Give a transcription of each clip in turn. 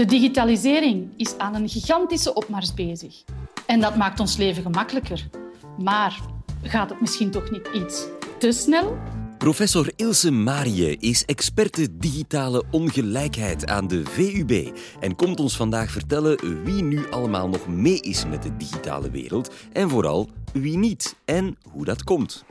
De digitalisering is aan een gigantische opmars bezig. En dat maakt ons leven gemakkelijker. Maar gaat het misschien toch niet iets te snel? Professor Ilse Marie is experte digitale ongelijkheid aan de VUB en komt ons vandaag vertellen wie nu allemaal nog mee is met de digitale wereld en vooral wie niet en hoe dat komt.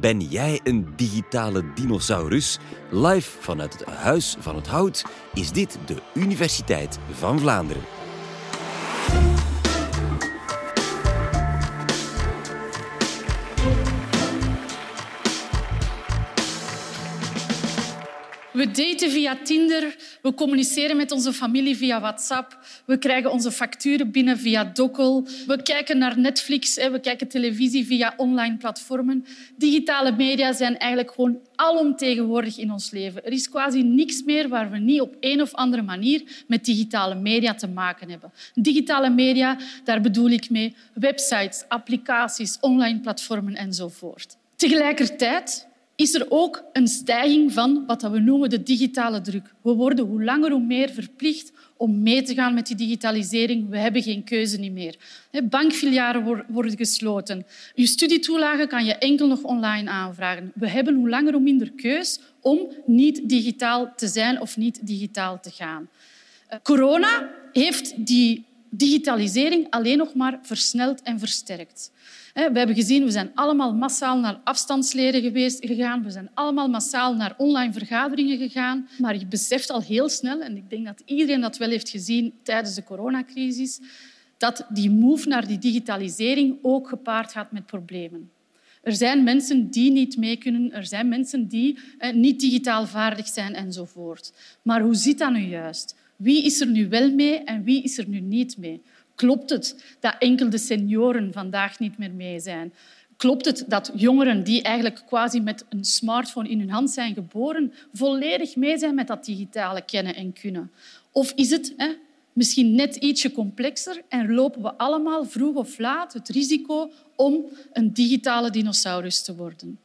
Ben jij een digitale dinosaurus? Live vanuit het Huis van het Hout is dit de Universiteit van Vlaanderen. We daten via Tinder, we communiceren met onze familie via WhatsApp, we krijgen onze facturen binnen via Dokkel, we kijken naar Netflix, we kijken televisie via online platformen. Digitale media zijn eigenlijk gewoon alomtegenwoordig in ons leven. Er is quasi niks meer waar we niet op een of andere manier met digitale media te maken hebben. Digitale media, daar bedoel ik mee websites, applicaties, online platformen enzovoort. Tegelijkertijd is er ook een stijging van wat we noemen de digitale druk. We worden hoe langer hoe meer verplicht om mee te gaan met die digitalisering. We hebben geen keuze meer. Bankfilialen worden gesloten. Je studietoelagen kan je enkel nog online aanvragen. We hebben hoe langer hoe minder keus om niet digitaal te zijn of niet digitaal te gaan. Eh, corona heeft die digitalisering alleen nog maar versneld en versterkt. We hebben gezien, we zijn allemaal massaal naar afstandsleren geweest, gegaan. We zijn allemaal massaal naar online vergaderingen gegaan. Maar je beseft al heel snel, en ik denk dat iedereen dat wel heeft gezien tijdens de coronacrisis, dat die move naar die digitalisering ook gepaard gaat met problemen. Er zijn mensen die niet mee kunnen, er zijn mensen die niet digitaal vaardig zijn enzovoort. Maar hoe zit dat nu juist? Wie is er nu wel mee en wie is er nu niet mee? Klopt het dat enkel de senioren vandaag niet meer mee zijn? Klopt het dat jongeren die eigenlijk quasi met een smartphone in hun hand zijn geboren, volledig mee zijn met dat digitale kennen en kunnen? Of is het hè, misschien net ietsje complexer en lopen we allemaal vroeg of laat het risico om een digitale dinosaurus te worden?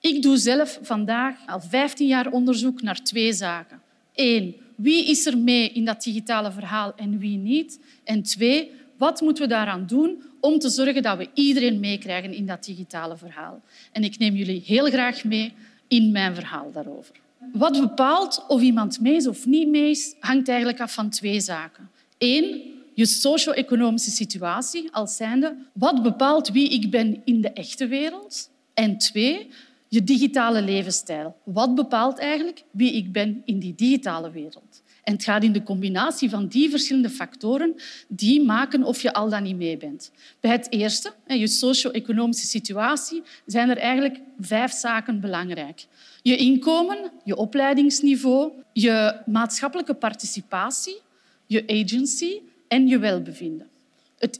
Ik doe zelf vandaag al 15 jaar onderzoek naar twee zaken. Eén, wie is er mee in dat digitale verhaal en wie niet? En twee, wat moeten we daaraan doen om te zorgen dat we iedereen meekrijgen in dat digitale verhaal? En ik neem jullie heel graag mee in mijn verhaal daarover. Wat bepaalt of iemand mee is of niet mee is, hangt eigenlijk af van twee zaken. Eén, je socio-economische situatie als zijnde. Wat bepaalt wie ik ben in de echte wereld? En twee, je digitale levensstijl. Wat bepaalt eigenlijk wie ik ben in die digitale wereld? En het gaat in de combinatie van die verschillende factoren die maken of je al dan niet mee bent. Bij het eerste, je socio-economische situatie, zijn er eigenlijk vijf zaken belangrijk. Je inkomen, je opleidingsniveau, je maatschappelijke participatie, je agency en je welbevinden.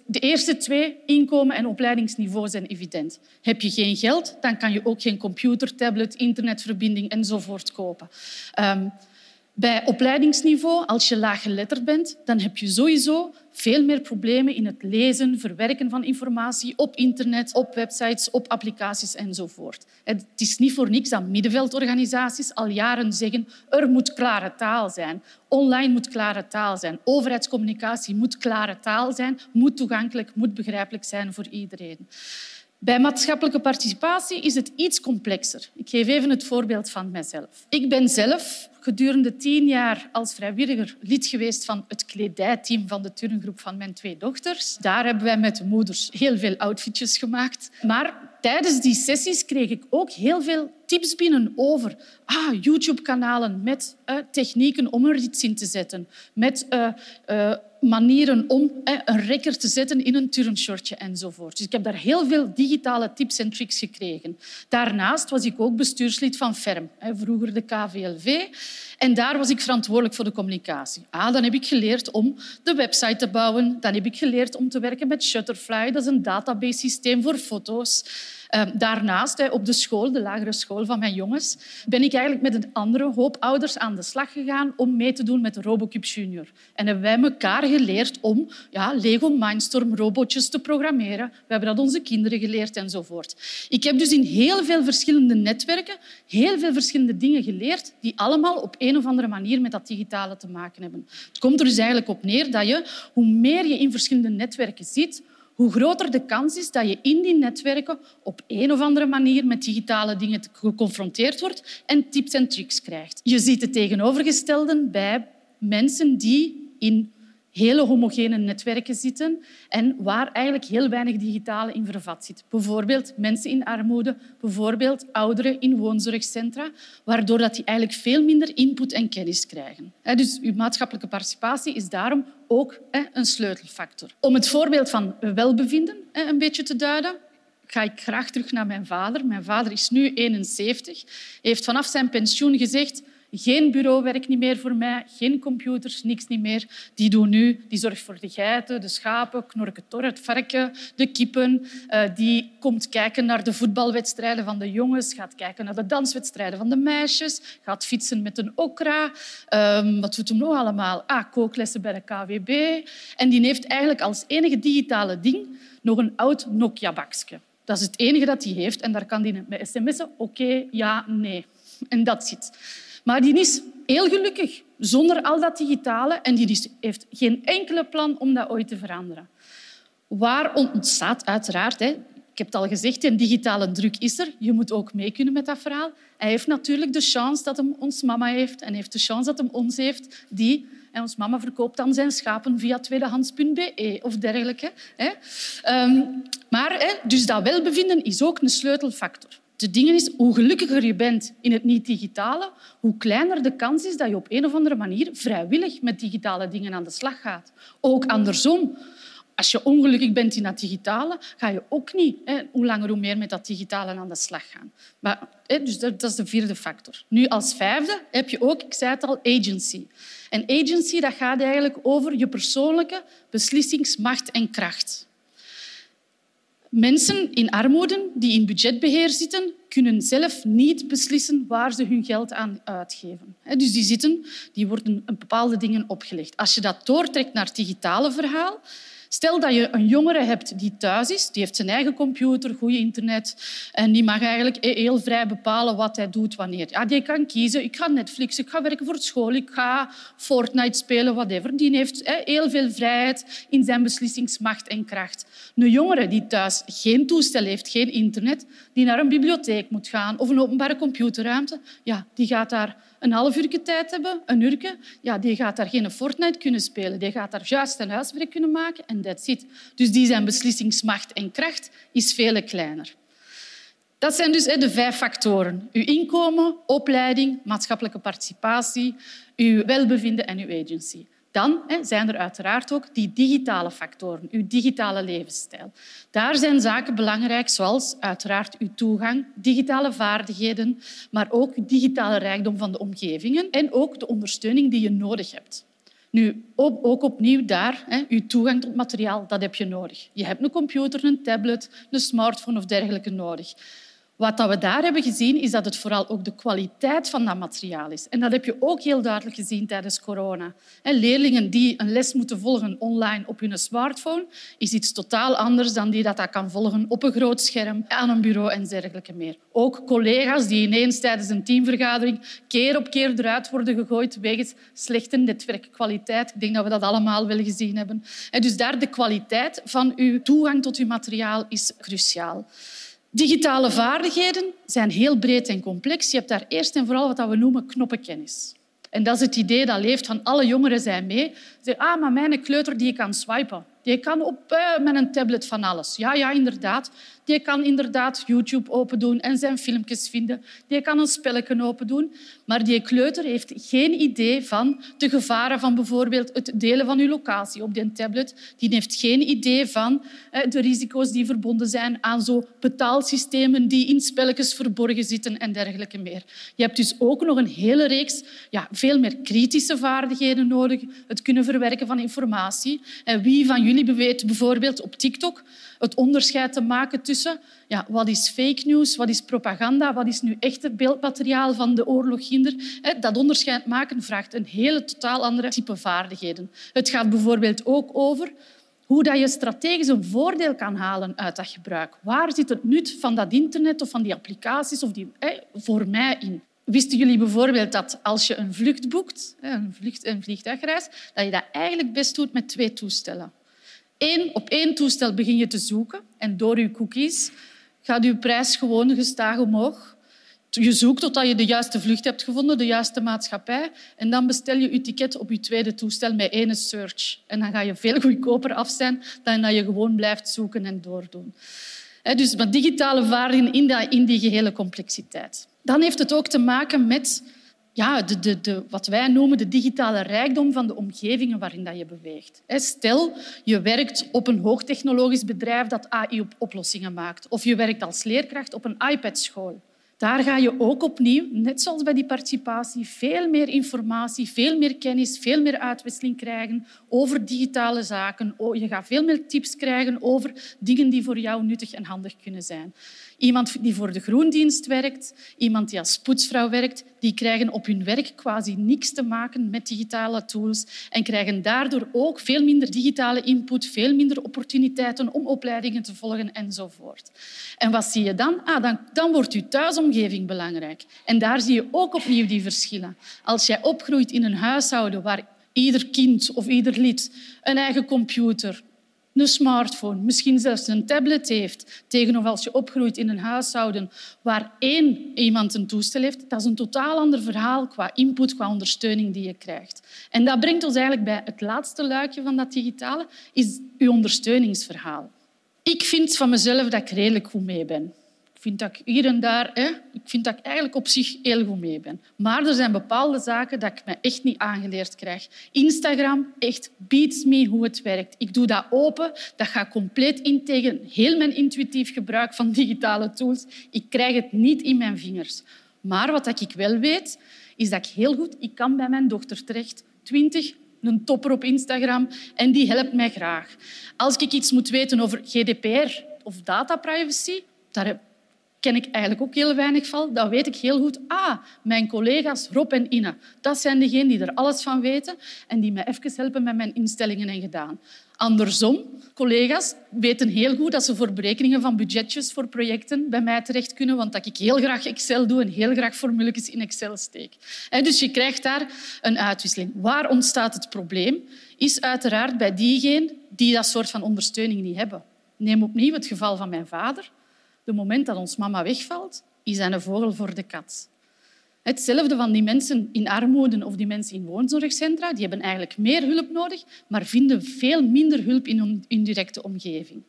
De eerste twee, inkomen en opleidingsniveau, zijn evident. Heb je geen geld, dan kan je ook geen computer, tablet, internetverbinding enzovoort kopen. Um, bij opleidingsniveau, als je laaggeletterd bent, dan heb je sowieso veel meer problemen in het lezen, verwerken van informatie op internet, op websites, op applicaties enzovoort. Het is niet voor niks dat middenveldorganisaties al jaren zeggen er moet klare taal zijn. Online moet klare taal zijn. Overheidscommunicatie moet klare taal zijn, moet toegankelijk, moet begrijpelijk zijn voor iedereen. Bij maatschappelijke participatie is het iets complexer. Ik geef even het voorbeeld van mezelf. Ik ben zelf gedurende tien jaar als vrijwilliger lid geweest van het kledijteam van de turngroep van mijn twee dochters. Daar hebben wij met de moeders heel veel outfitjes gemaakt. Maar tijdens die sessies kreeg ik ook heel veel tips binnen over ah, YouTube-kanalen met uh, technieken om er iets in te zetten, met uh, uh, manieren om een rekker te zetten in een turnshortje enzovoort. Dus ik heb daar heel veel digitale tips en tricks gekregen. Daarnaast was ik ook bestuurslid van FERM, vroeger de KVLV. En daar was ik verantwoordelijk voor de communicatie. Ah, dan heb ik geleerd om de website te bouwen. Dan heb ik geleerd om te werken met Shutterfly. Dat is een database-systeem voor foto's. Ehm, daarnaast, op de school, de lagere school van mijn jongens, ben ik eigenlijk met een andere hoop ouders aan de slag gegaan om mee te doen met de Robocube Junior. En hebben wij elkaar geleerd om ja, Lego Mindstorm robotjes te programmeren. We hebben dat onze kinderen geleerd enzovoort. Ik heb dus in heel veel verschillende netwerken heel veel verschillende dingen geleerd die allemaal op een of andere manier met dat digitale te maken hebben. Het komt er dus eigenlijk op neer dat je, hoe meer je in verschillende netwerken zit, hoe groter de kans is dat je in die netwerken op een of andere manier met digitale dingen geconfronteerd wordt en tips en tricks krijgt. Je ziet het tegenovergestelde bij mensen die in hele homogene netwerken zitten en waar eigenlijk heel weinig digitale in vervat zit. Bijvoorbeeld mensen in armoede, bijvoorbeeld ouderen in woonzorgcentra, waardoor dat die eigenlijk veel minder input en kennis krijgen. Dus uw maatschappelijke participatie is daarom ook een sleutelfactor. Om het voorbeeld van welbevinden een beetje te duiden, ga ik graag terug naar mijn vader. Mijn vader is nu 71. Hij heeft vanaf zijn pensioen gezegd geen bureauwerk niet meer voor mij, geen computers, niks niet meer. Die doen nu, die zorgt voor de geiten, de schapen, knorken tor, het varken, de kippen. Uh, die komt kijken naar de voetbalwedstrijden van de jongens, gaat kijken naar de danswedstrijden van de meisjes, gaat fietsen met een okra. Um, wat doet hem nog allemaal? Ah, kooklessen bij de KWB. En die heeft eigenlijk als enige digitale ding nog een oud Nokia-bakje. Dat is het enige dat hij heeft en daar kan hij met sms'en oké, ja, nee. En dat zit. Maar die is heel gelukkig zonder al dat digitale en die heeft geen enkele plan om dat ooit te veranderen. Waar ontstaat uiteraard, hè, ik heb het al gezegd, een digitale druk is er. Je moet ook mee kunnen met dat verhaal. Hij heeft natuurlijk de chance dat hem ons mama heeft en heeft de chance dat hem ons heeft, die en ons mama verkoopt dan zijn schapen via tweedehands.be of dergelijke. Ehm, maar dus dat welbevinden is ook een sleutelfactor. De ding is, hoe gelukkiger je bent in het niet-digitale, hoe kleiner de kans is dat je op een of andere manier vrijwillig met digitale dingen aan de slag gaat. Ook andersom. Als je ongelukkig bent in dat digitale, ga je ook niet hè, hoe langer hoe meer met dat digitale aan de slag gaan. Maar, hè, dus dat, dat is de vierde factor. Nu, als vijfde heb je ook, ik zei het al, agency. En agency dat gaat eigenlijk over je persoonlijke beslissingsmacht en kracht. Mensen in armoede die in budgetbeheer zitten, kunnen zelf niet beslissen waar ze hun geld aan uitgeven. Dus die, zitten, die worden bepaalde dingen opgelegd. Als je dat doortrekt naar het digitale verhaal, Stel dat je een jongere hebt die thuis is, die heeft zijn eigen computer, goed internet en die mag eigenlijk heel vrij bepalen wat hij doet wanneer. Ja, die kan kiezen, ik ga Netflix, ik ga werken voor school, ik ga Fortnite spelen, whatever. Die heeft heel veel vrijheid in zijn beslissingsmacht en kracht. Een jongere die thuis geen toestel heeft, geen internet, die naar een bibliotheek moet gaan of een openbare computerruimte, ja, die gaat daar een half uur tijd hebben, een uur, ja, die gaat daar geen Fortnite kunnen spelen. Die gaat daar juist een huiswerk kunnen maken en that's it. Dus die zijn beslissingsmacht en kracht is veel kleiner. Dat zijn dus de vijf factoren. Uw inkomen, opleiding, maatschappelijke participatie, uw welbevinden en uw agency. Dan zijn er uiteraard ook die digitale factoren, uw digitale levensstijl. Daar zijn zaken belangrijk, zoals uiteraard uw toegang, digitale vaardigheden, maar ook digitale rijkdom van de omgevingen en ook de ondersteuning die je nodig hebt. Nu, ook opnieuw daar, hè, uw toegang tot materiaal, dat heb je nodig. Je hebt een computer, een tablet, een smartphone of dergelijke nodig. Wat we daar hebben gezien, is dat het vooral ook de kwaliteit van dat materiaal is. En dat heb je ook heel duidelijk gezien tijdens corona. Leerlingen die een les moeten volgen online op hun smartphone, is iets totaal anders dan die dat, dat kan volgen op een groot scherm, aan een bureau en dergelijke meer. Ook collega's die ineens tijdens een teamvergadering keer op keer eruit worden gegooid wegens slechte netwerkkwaliteit. Ik denk dat we dat allemaal wel gezien hebben. Dus daar de kwaliteit van uw toegang tot uw materiaal is cruciaal. Digitale vaardigheden zijn heel breed en complex. Je hebt daar eerst en vooral wat we noemen knoppenkennis. En dat is het idee dat leeft van alle jongeren zijn mee. Ze ah, maar mijn kleuter die kan swipen. Die kan op, uh, met een tablet van alles. Ja, ja, inderdaad. Die kan inderdaad YouTube open doen en zijn filmpjes vinden. Die kan een spelletje open doen. Maar die kleuter heeft geen idee van de gevaren van bijvoorbeeld het delen van uw locatie op die tablet. Die heeft geen idee van eh, de risico's die verbonden zijn aan zo betaalsystemen die in spelletjes verborgen zitten en dergelijke meer. Je hebt dus ook nog een hele reeks ja, veel meer kritische vaardigheden nodig. Het kunnen verwerken van informatie. En wie van jullie weet bijvoorbeeld op TikTok het onderscheid te maken tussen ja, wat is fake news, wat is propaganda, wat is nu echt het beeldmateriaal van de oorlog Ginder. Dat onderscheid maken vraagt een hele totaal andere type vaardigheden. Het gaat bijvoorbeeld ook over hoe dat je strategisch een voordeel kan halen uit dat gebruik. Waar zit het nut van dat internet of van die applicaties of die, voor mij in? Wisten jullie bijvoorbeeld dat als je een vlucht boekt, een, vlucht, een vliegtuigreis, dat je dat eigenlijk best doet met twee toestellen? Op één toestel begin je te zoeken en door je cookies gaat je prijs gewoon gestaag omhoog. Je zoekt totdat je de juiste vlucht hebt gevonden, de juiste maatschappij. En dan bestel je je ticket op je tweede toestel met één search. En dan ga je veel goedkoper af zijn dan dat je gewoon blijft zoeken en doordoen. Dus met digitale vaardigheden in die gehele complexiteit. Dan heeft het ook te maken met ja, de, de, de, wat wij noemen de digitale rijkdom van de omgevingen waarin dat je beweegt. Stel, je werkt op een hoogtechnologisch bedrijf dat AI-oplossingen maakt. Of je werkt als leerkracht op een iPad-school. Daar ga je ook opnieuw, net zoals bij die participatie, veel meer informatie, veel meer kennis, veel meer uitwisseling krijgen over digitale zaken. Je gaat veel meer tips krijgen over dingen die voor jou nuttig en handig kunnen zijn. Iemand die voor de groendienst werkt, iemand die als poetsvrouw werkt, die krijgen op hun werk quasi niks te maken met digitale tools en krijgen daardoor ook veel minder digitale input, veel minder opportuniteiten om opleidingen te volgen enzovoort. En wat zie je dan? Ah, dan, dan wordt je thuisomgeving belangrijk. En daar zie je ook opnieuw die verschillen. Als jij opgroeit in een huishouden waar ieder kind of ieder lid een eigen computer, een smartphone, misschien zelfs een tablet heeft, tegenover als je opgroeit in een huishouden waar één iemand een toestel heeft, dat is een totaal ander verhaal qua input, qua ondersteuning die je krijgt. En dat brengt ons eigenlijk bij het laatste luikje van dat digitale, is je ondersteuningsverhaal. Ik vind van mezelf dat ik redelijk goed mee ben vind dat ik hier en daar hè, ik vind dat ik eigenlijk op zich heel goed mee ben. Maar er zijn bepaalde zaken dat ik me echt niet aangeleerd krijg. Instagram echt beats me hoe het werkt. Ik doe dat open, dat gaat compleet in tegen heel mijn intuïtief gebruik van digitale tools. Ik krijg het niet in mijn vingers. Maar wat ik wel weet, is dat ik heel goed... Ik kan bij mijn dochter terecht, 20, een topper op Instagram, en die helpt mij graag. Als ik iets moet weten over GDPR of dataprivacy, daar ken ik eigenlijk ook heel weinig van. Dan weet ik heel goed, ah, mijn collega's Rob en Ina, dat zijn degenen die er alles van weten en die mij even helpen met mijn instellingen en gedaan. Andersom, collega's weten heel goed dat ze voor berekeningen van budgetjes voor projecten bij mij terecht kunnen, want dat ik heel graag Excel doe en heel graag formules in Excel steek. Dus je krijgt daar een uitwisseling. Waar ontstaat het probleem? Is uiteraard bij diegenen die dat soort van ondersteuning niet hebben. Neem opnieuw het geval van mijn vader. De moment dat ons mama wegvalt, is hij een vogel voor de kat. Hetzelfde van die mensen in armoede of die mensen in woonzorgcentra. Die hebben eigenlijk meer hulp nodig, maar vinden veel minder hulp in hun directe omgeving.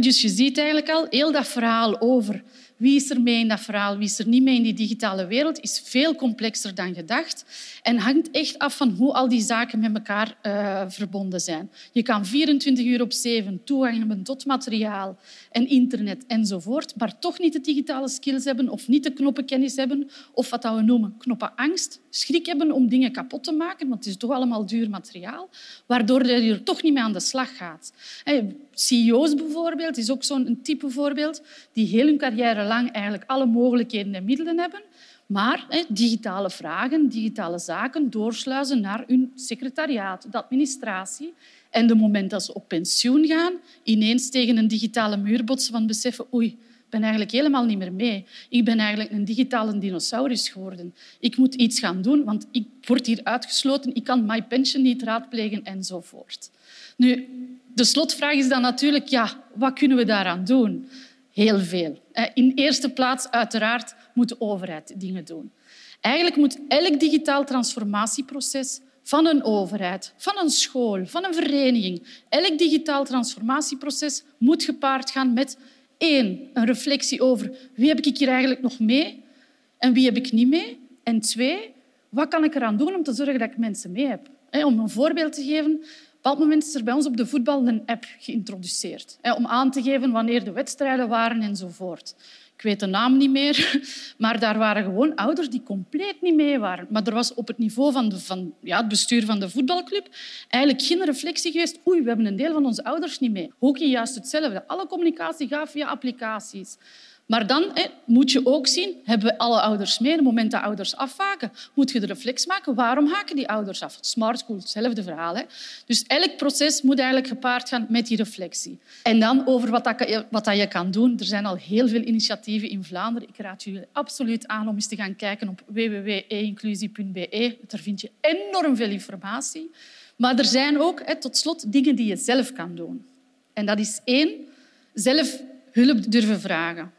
Dus je ziet eigenlijk al heel dat verhaal over wie is er mee in dat verhaal, wie is er niet mee in die digitale wereld, is veel complexer dan gedacht en hangt echt af van hoe al die zaken met elkaar uh, verbonden zijn. Je kan 24 uur op 7 toegang hebben tot materiaal en internet enzovoort, maar toch niet de digitale skills hebben of niet de knoppenkennis hebben of wat we noemen knoppenangst, schrik hebben om dingen kapot te maken, want het is toch allemaal duur materiaal, waardoor je er toch niet mee aan de slag gaat. CEO's bijvoorbeeld is ook zo'n type voorbeeld die heel hun carrière lang eigenlijk alle mogelijkheden en middelen hebben, maar hè, digitale vragen, digitale zaken doorsluizen naar hun secretariaat, de administratie. En de moment dat ze op pensioen gaan, ineens tegen een digitale muur botsen van beseffen oei, ik ben eigenlijk helemaal niet meer mee. Ik ben eigenlijk een digitale dinosaurus geworden. Ik moet iets gaan doen, want ik word hier uitgesloten. Ik kan my pension niet raadplegen enzovoort. Nu, de slotvraag is dan natuurlijk, ja, wat kunnen we daaraan doen? Heel veel. In eerste plaats, uiteraard, moet de overheid dingen doen. Eigenlijk moet elk digitaal transformatieproces van een overheid, van een school, van een vereniging, elk digitaal transformatieproces moet gepaard gaan met één, een reflectie over wie heb ik hier eigenlijk nog mee en wie heb ik niet mee. En twee, wat kan ik eraan doen om te zorgen dat ik mensen mee heb? Om een voorbeeld te geven, een moment is er bij ons op de voetbal een app geïntroduceerd om aan te geven wanneer de wedstrijden waren enzovoort. Ik weet de naam niet meer, maar daar waren gewoon ouders die compleet niet mee waren. Maar er was op het niveau van, van ja, het bestuur van de voetbalclub eigenlijk geen reflectie geweest. Oei, we hebben een deel van onze ouders niet mee. Hockey juist hetzelfde. Alle communicatie gaat via applicaties. Maar dan moet je ook zien, hebben we alle ouders mee? Op het moment dat ouders afhaken, moet je de reflex maken. Waarom haken die ouders af? Smart school, hetzelfde verhaal. Hè? Dus elk proces moet eigenlijk gepaard gaan met die reflectie. En dan over wat, dat, wat dat je kan doen. Er zijn al heel veel initiatieven in Vlaanderen. Ik raad jullie absoluut aan om eens te gaan kijken op www.einclusie.be. Daar vind je enorm veel informatie. Maar er zijn ook, tot slot, dingen die je zelf kan doen. En dat is één, zelf hulp durven vragen.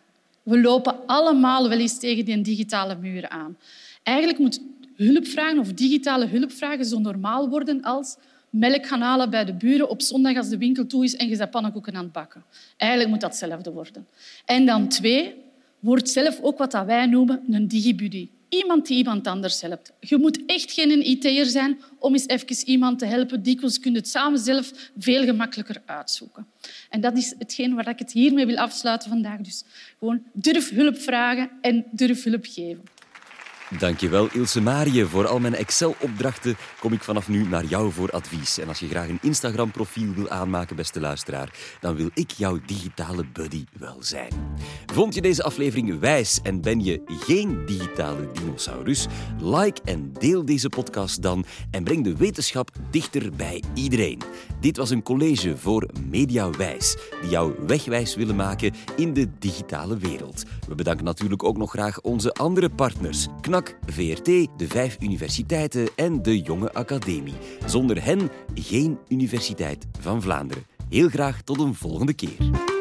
We lopen allemaal wel eens tegen die digitale muur aan. Eigenlijk moet hulpvragen of digitale hulpvragen zo normaal worden als melk gaan halen bij de buren op zondag als de winkel toe is en je bent pannenkoeken aan het bakken. Eigenlijk moet dat hetzelfde worden. En dan twee, word zelf ook wat wij noemen een digibuddy. Iemand die iemand anders helpt. Je moet echt geen IT'er zijn om eens even iemand te helpen. Dikwijls kun je het samen zelf veel gemakkelijker uitzoeken. En dat is hetgeen waar ik het hiermee wil afsluiten vandaag. Dus gewoon durf hulp vragen en durf hulp geven. Dankjewel Ilse Marie. Voor al mijn Excel-opdrachten kom ik vanaf nu naar jou voor advies. En als je graag een Instagram-profiel wil aanmaken, beste luisteraar, dan wil ik jouw digitale buddy wel zijn. Vond je deze aflevering wijs en ben je geen digitale dinosaurus? Like en deel deze podcast dan en breng de wetenschap dichter bij iedereen. Dit was een college voor Media Wijs, die jou wegwijs willen maken in de digitale wereld. We bedanken natuurlijk ook nog graag onze andere partners. VRT, de vijf universiteiten en de Jonge Academie. Zonder hen geen Universiteit van Vlaanderen. Heel graag tot een volgende keer.